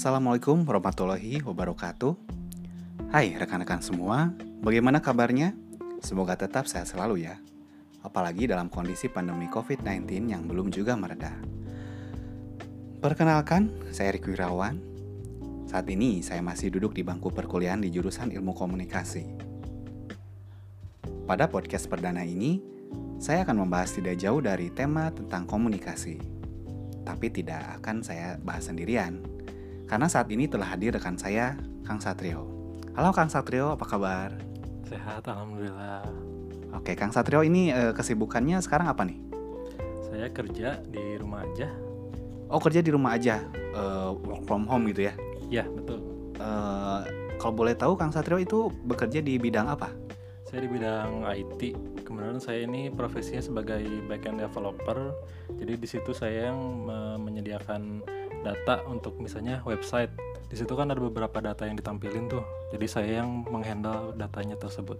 Assalamualaikum warahmatullahi wabarakatuh. Hai rekan-rekan semua, bagaimana kabarnya? Semoga tetap sehat selalu ya. Apalagi dalam kondisi pandemi COVID-19 yang belum juga mereda. Perkenalkan, saya Rick Wirawan. Saat ini saya masih duduk di bangku perkuliahan di jurusan Ilmu Komunikasi. Pada podcast perdana ini, saya akan membahas tidak jauh dari tema tentang komunikasi. Tapi tidak akan saya bahas sendirian, karena saat ini telah hadir rekan saya, Kang Satrio. Halo Kang Satrio, apa kabar? Sehat, alhamdulillah. Oke, Kang Satrio ini eh, kesibukannya sekarang apa nih? Saya kerja di rumah aja. Oh, kerja di rumah aja, eh, work from home gitu ya? Ya, betul. Eh, kalau boleh tahu, Kang Satrio itu bekerja di bidang apa? Saya di bidang IT. Kemudian saya ini profesinya sebagai backend developer. Jadi di situ saya yang me- menyediakan data untuk misalnya website. Di situ kan ada beberapa data yang ditampilin tuh. Jadi saya yang menghandle datanya tersebut.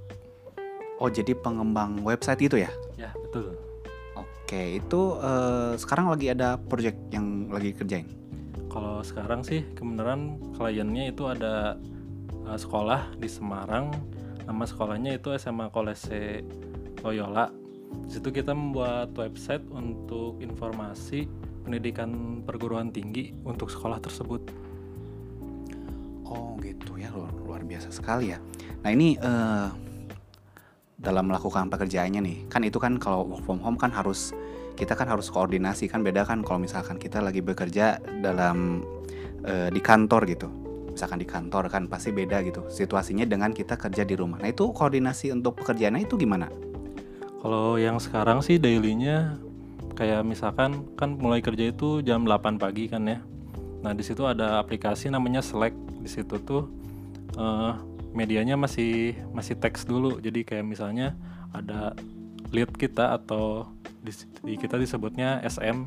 Oh, jadi pengembang website itu ya? Ya, betul. Oke, itu eh, sekarang lagi ada project yang lagi kerjain. Kalau sekarang sih kebenaran kliennya itu ada uh, sekolah di Semarang. Nama sekolahnya itu SMA Kolese Loyola. Di situ kita membuat website untuk informasi pendidikan perguruan tinggi untuk sekolah tersebut. Oh, gitu ya, luar, luar biasa sekali ya. Nah, ini eh, dalam melakukan pekerjaannya nih, kan itu kan kalau work from home kan harus kita kan harus koordinasi kan beda kan kalau misalkan kita lagi bekerja dalam eh, di kantor gitu. Misalkan di kantor kan pasti beda gitu situasinya dengan kita kerja di rumah. Nah, itu koordinasi untuk pekerjaannya itu gimana? Kalau yang sekarang sih dailynya kayak misalkan kan mulai kerja itu jam 8 pagi kan ya. Nah, di situ ada aplikasi namanya Slack. Di situ tuh eh, medianya masih masih teks dulu. Jadi kayak misalnya ada lead kita atau di, di- kita disebutnya SM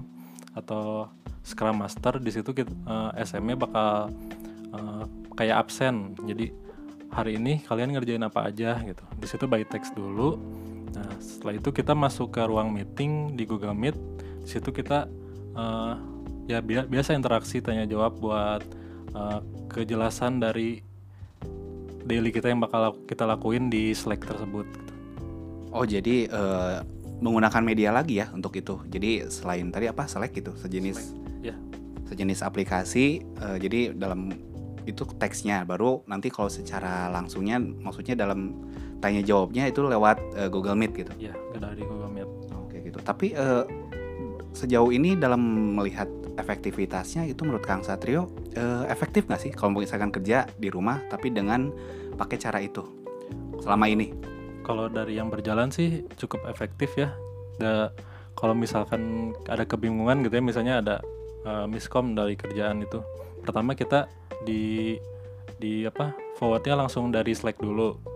atau Scrum Master. Di situ kita, eh, SM-nya bakal eh, kayak absen. Jadi hari ini kalian ngerjain apa aja gitu. Di situ by text dulu. Nah, setelah itu kita masuk ke ruang meeting di Google Meet. Di situ kita eh, ya bia- biasa interaksi tanya jawab buat eh, kejelasan dari daily kita yang bakal kita lakuin di Slack tersebut. Oh, jadi eh, menggunakan media lagi ya untuk itu. Jadi selain tadi apa Slack gitu, sejenis Ya, sejenis aplikasi eh, jadi dalam itu teksnya baru nanti kalau secara langsungnya maksudnya dalam tanya jawabnya itu lewat eh, Google Meet gitu. ya dari Google Meet. Oke gitu. Tapi eh, sejauh ini dalam melihat efektivitasnya itu menurut Kang Satrio eh, efektif nggak sih kalau misalkan kerja di rumah tapi dengan pakai cara itu selama ini? Kalau dari yang berjalan sih cukup efektif ya. Da, kalau misalkan ada kebingungan gitu ya, misalnya ada uh, miskom dari kerjaan itu. Pertama kita di di apa forwardnya langsung dari Slack dulu.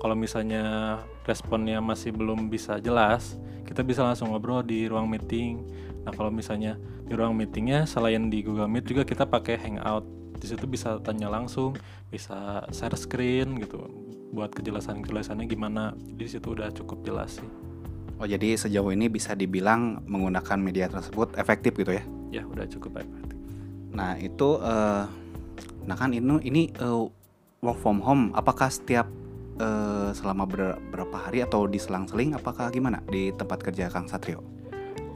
Kalau misalnya responnya masih belum bisa jelas, kita bisa langsung ngobrol di ruang meeting. Nah kalau misalnya di ruang meetingnya selain di Google Meet juga kita pakai Hangout. Di situ bisa tanya langsung, bisa share screen gitu buat kejelasan-kejelasannya gimana. Di situ udah cukup jelas sih. Oh jadi sejauh ini bisa dibilang menggunakan media tersebut efektif gitu ya? Ya udah cukup efektif. Nah itu, eh, nah kan ini ini eh, work from home. Apakah setiap eh, selama ber- berapa hari atau diselang-seling? Apakah gimana di tempat kerja Kang Satrio?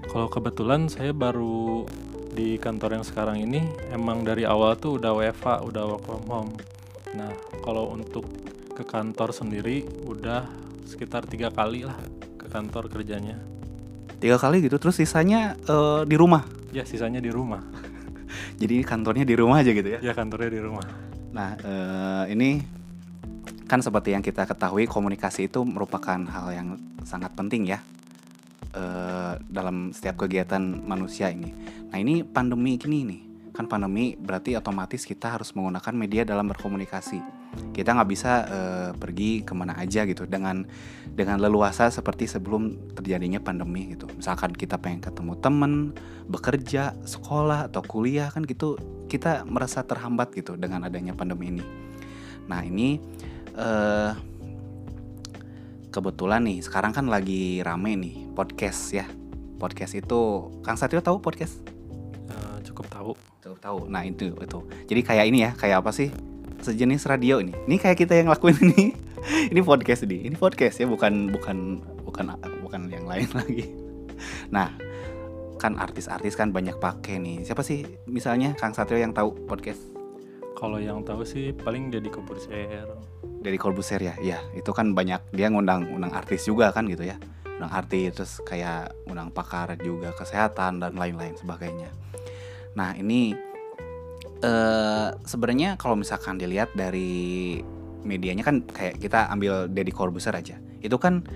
Kalau kebetulan saya baru di kantor yang sekarang ini emang dari awal tuh udah WFA, udah work from home. Nah kalau untuk ke kantor sendiri udah sekitar tiga kali lah ke kantor kerjanya. Tiga kali gitu, terus sisanya eh, di rumah. Ya sisanya di rumah. Jadi kantornya di rumah aja gitu ya? Ya kantornya di rumah. Nah eh, ini kan seperti yang kita ketahui komunikasi itu merupakan hal yang sangat penting ya eh, dalam setiap kegiatan manusia ini. Nah ini pandemi gini nih, kan pandemi berarti otomatis kita harus menggunakan media dalam berkomunikasi. Kita nggak bisa eh, pergi ke mana aja gitu dengan dengan leluasa seperti sebelum terjadinya pandemi gitu. Misalkan kita pengen ketemu temen, bekerja, sekolah atau kuliah kan gitu, kita merasa terhambat gitu dengan adanya pandemi ini. Nah ini eh kebetulan nih sekarang kan lagi rame nih podcast ya. Podcast itu Kang Satrio tahu podcast? Eh, cukup tahu. Tuh, tahu. Nah, itu itu. Jadi kayak ini ya, kayak apa sih? Sejenis radio ini. Ini kayak kita yang lakuin ini. ini podcast nih. Ini podcast ya, bukan bukan bukan bukan yang lain lagi. Nah, kan artis-artis kan banyak pakai nih. Siapa sih misalnya Kang Satrio yang tahu podcast Kalau yang tahu sih paling jadi Corbusier. dari Corbusier ya? Ya, itu kan banyak dia ngundang undang artis juga kan gitu ya. Undang artis terus kayak undang pakar juga kesehatan dan lain-lain sebagainya. Nah, ini eh sebenarnya kalau misalkan dilihat dari medianya kan kayak kita ambil Deddy Corbuzier aja. Itu kan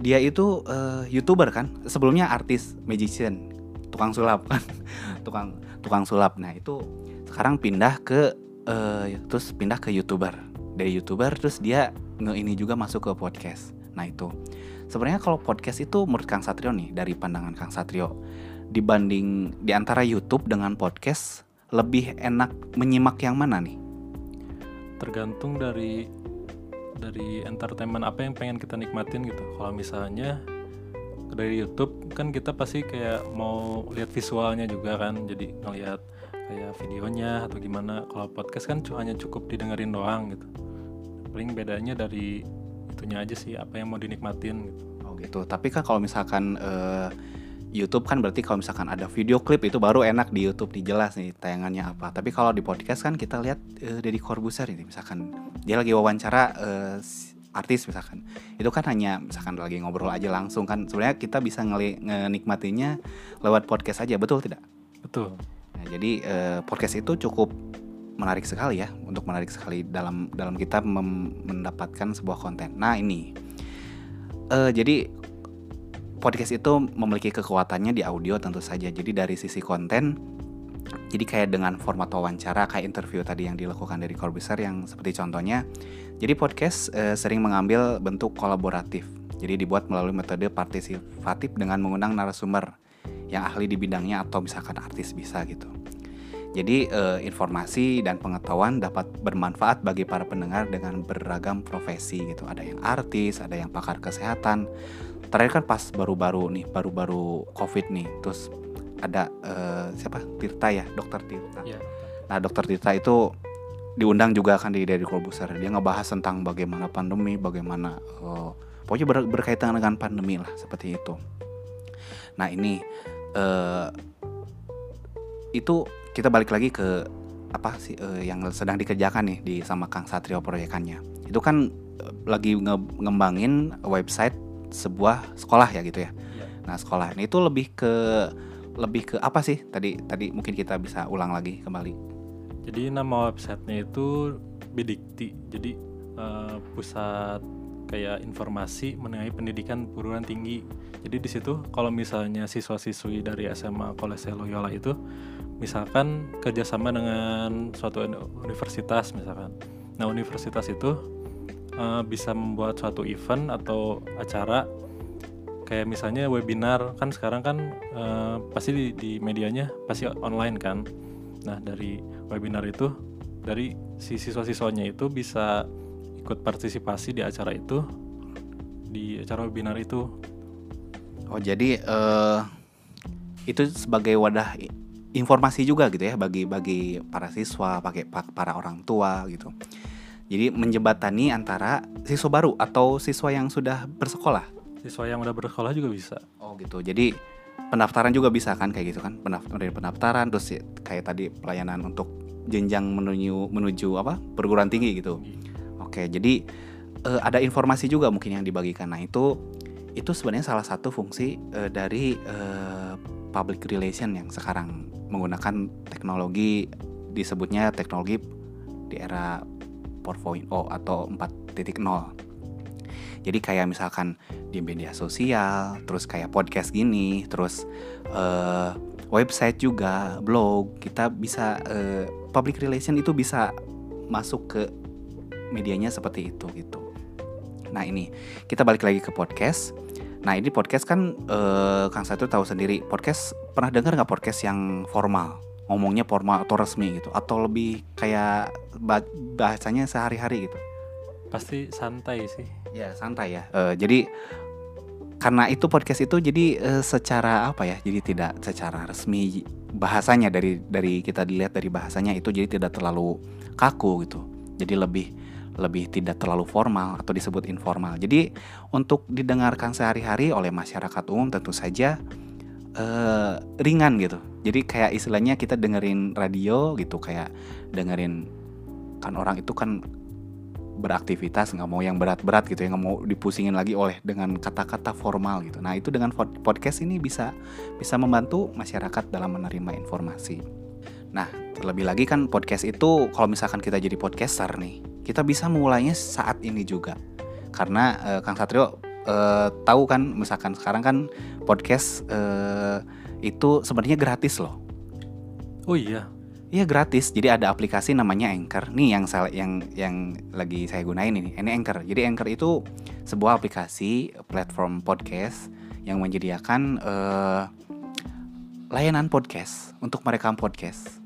dia itu eh, youtuber kan sebelumnya artis magician tukang sulap kan tukang tukang sulap nah itu sekarang pindah ke eh, terus pindah ke youtuber. Dari youtuber terus dia nge ini juga masuk ke podcast. Nah itu. Sebenarnya kalau podcast itu menurut Kang Satrio nih dari pandangan Kang Satrio dibanding di antara YouTube dengan podcast lebih enak menyimak yang mana nih? Tergantung dari dari entertainment apa yang pengen kita nikmatin gitu. Kalau misalnya dari YouTube kan kita pasti kayak mau lihat visualnya juga kan, jadi ngelihat kayak videonya atau gimana. Kalau podcast kan cuma hanya cukup didengerin doang gitu. Paling bedanya dari itunya aja sih apa yang mau dinikmatin gitu. Oh gitu. Tapi kan kalau misalkan eh, YouTube kan berarti kalau misalkan ada video klip itu baru enak di YouTube dijelas nih tayangannya apa. Tapi kalau di podcast kan kita lihat eh, Deddy Corbuzier ini misalkan dia lagi wawancara s- artis misalkan. Itu kan hanya misalkan lagi ngobrol aja langsung kan. Sebenarnya kita bisa ngenikmatinya lewat podcast aja, betul tidak? Betul. Nah, jadi eh, podcast itu cukup menarik sekali ya untuk menarik sekali dalam dalam kita mendapatkan sebuah konten. Nah ini eh jadi podcast itu memiliki kekuatannya di audio tentu saja. Jadi dari sisi konten, jadi kayak dengan format wawancara kayak interview tadi yang dilakukan dari Corbusier yang seperti contohnya. Jadi podcast eh, sering mengambil bentuk kolaboratif. Jadi dibuat melalui metode partisipatif dengan mengundang narasumber yang ahli di bidangnya atau misalkan artis bisa gitu. Jadi eh, informasi dan pengetahuan dapat bermanfaat bagi para pendengar dengan beragam profesi gitu. Ada yang artis, ada yang pakar kesehatan. Terakhir kan pas baru-baru nih, baru-baru COVID nih, terus ada eh, siapa Tirta ya, Dokter Tirta. Ya. Nah, Dokter Tirta itu diundang juga kan di dari Corbuzier. Dia ngebahas tentang bagaimana pandemi, bagaimana eh, pokoknya ber- berkaitan dengan pandemi lah seperti itu. Nah, ini eh itu kita balik lagi ke apa sih eh, yang sedang dikerjakan nih di sama Kang Satrio proyekannya. Itu kan eh, lagi nge- ngembangin website sebuah sekolah ya gitu ya. Iya. Nah, sekolah ini itu lebih ke lebih ke apa sih? Tadi tadi mungkin kita bisa ulang lagi kembali. Jadi nama websitenya itu Bidikti. Jadi eh, pusat kayak informasi mengenai pendidikan perguruan tinggi. Jadi di situ kalau misalnya siswa-siswi dari SMA Kolese Loyola itu misalkan kerjasama dengan suatu uni- universitas misalkan. Nah universitas itu eh, bisa membuat suatu event atau acara kayak misalnya webinar kan sekarang kan eh, pasti di, di medianya pasti online kan. Nah dari webinar itu dari si siswa-siswanya itu bisa ikut partisipasi di acara itu di acara webinar itu Oh, jadi eh itu sebagai wadah informasi juga gitu ya bagi bagi para siswa, pakai pa- para orang tua gitu. Jadi menjembatani antara siswa baru atau siswa yang sudah bersekolah. siswa yang udah bersekolah juga bisa Oh gitu. Jadi pendaftaran juga bisa kan kayak gitu kan? Pendaftaran pendaftaran terus ya, kayak tadi pelayanan untuk jenjang menuju menuju apa? perguruan tinggi gitu. Oke, jadi eh, ada informasi juga mungkin yang dibagikan. Nah itu itu sebenarnya salah satu fungsi eh, dari eh, public relation yang sekarang menggunakan teknologi disebutnya teknologi di era 4.0 atau 4.0. Jadi kayak misalkan di media sosial, terus kayak podcast gini, terus eh, website juga, blog, kita bisa eh, public relation itu bisa masuk ke medianya seperti itu gitu. Nah ini kita balik lagi ke podcast. Nah ini podcast kan eh, Kang Satu tahu sendiri podcast pernah dengar nggak podcast yang formal ngomongnya formal atau resmi gitu atau lebih kayak ba- bahasanya sehari-hari gitu. pasti santai sih Ya santai ya. Eh, jadi karena itu podcast itu jadi uh, secara apa ya jadi tidak secara resmi bahasanya dari dari kita dilihat dari bahasanya itu jadi tidak terlalu kaku gitu jadi lebih lebih tidak terlalu formal atau disebut informal. Jadi untuk didengarkan sehari-hari oleh masyarakat umum tentu saja uh, ringan gitu. Jadi kayak istilahnya kita dengerin radio gitu kayak dengerin kan orang itu kan beraktivitas nggak mau yang berat-berat gitu ya nggak mau dipusingin lagi oleh dengan kata-kata formal gitu. Nah itu dengan podcast ini bisa bisa membantu masyarakat dalam menerima informasi. Nah terlebih lagi kan podcast itu kalau misalkan kita jadi podcaster nih kita bisa mulainya saat ini juga karena uh, Kang Satrio uh, tahu kan misalkan sekarang kan podcast uh, itu sebenarnya gratis loh oh iya Iya gratis. Jadi ada aplikasi namanya Anchor. Nih yang saya yang yang lagi saya gunain ini. Ini Anchor. Jadi Anchor itu sebuah aplikasi platform podcast yang menyediakan uh, layanan podcast untuk merekam podcast,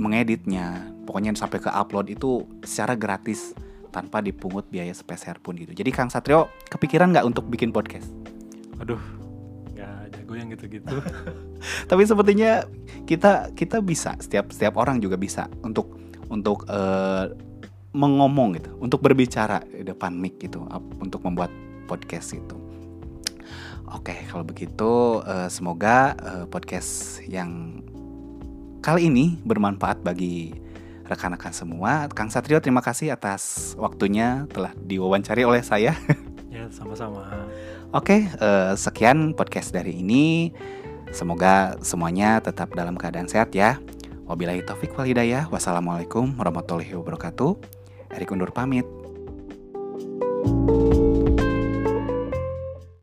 mengeditnya, pokoknya sampai ke upload itu secara gratis tanpa dipungut biaya sepeser pun gitu. Jadi Kang Satrio kepikiran nggak untuk bikin podcast? Aduh, gue yang gitu-gitu tapi sepertinya kita kita bisa setiap setiap orang juga bisa untuk untuk uh, mengomong gitu untuk berbicara di depan mic gitu untuk membuat podcast gitu oke kalau begitu uh, semoga uh, podcast yang kali ini bermanfaat bagi rekan-rekan semua Kang Satrio terima kasih atas waktunya telah diwawancari oleh saya ya sama-sama Oke, uh, sekian podcast dari ini. Semoga semuanya tetap dalam keadaan sehat ya. Wabillahi taufik wal hidayah. Wassalamualaikum warahmatullahi wabarakatuh. Erik undur pamit. thank you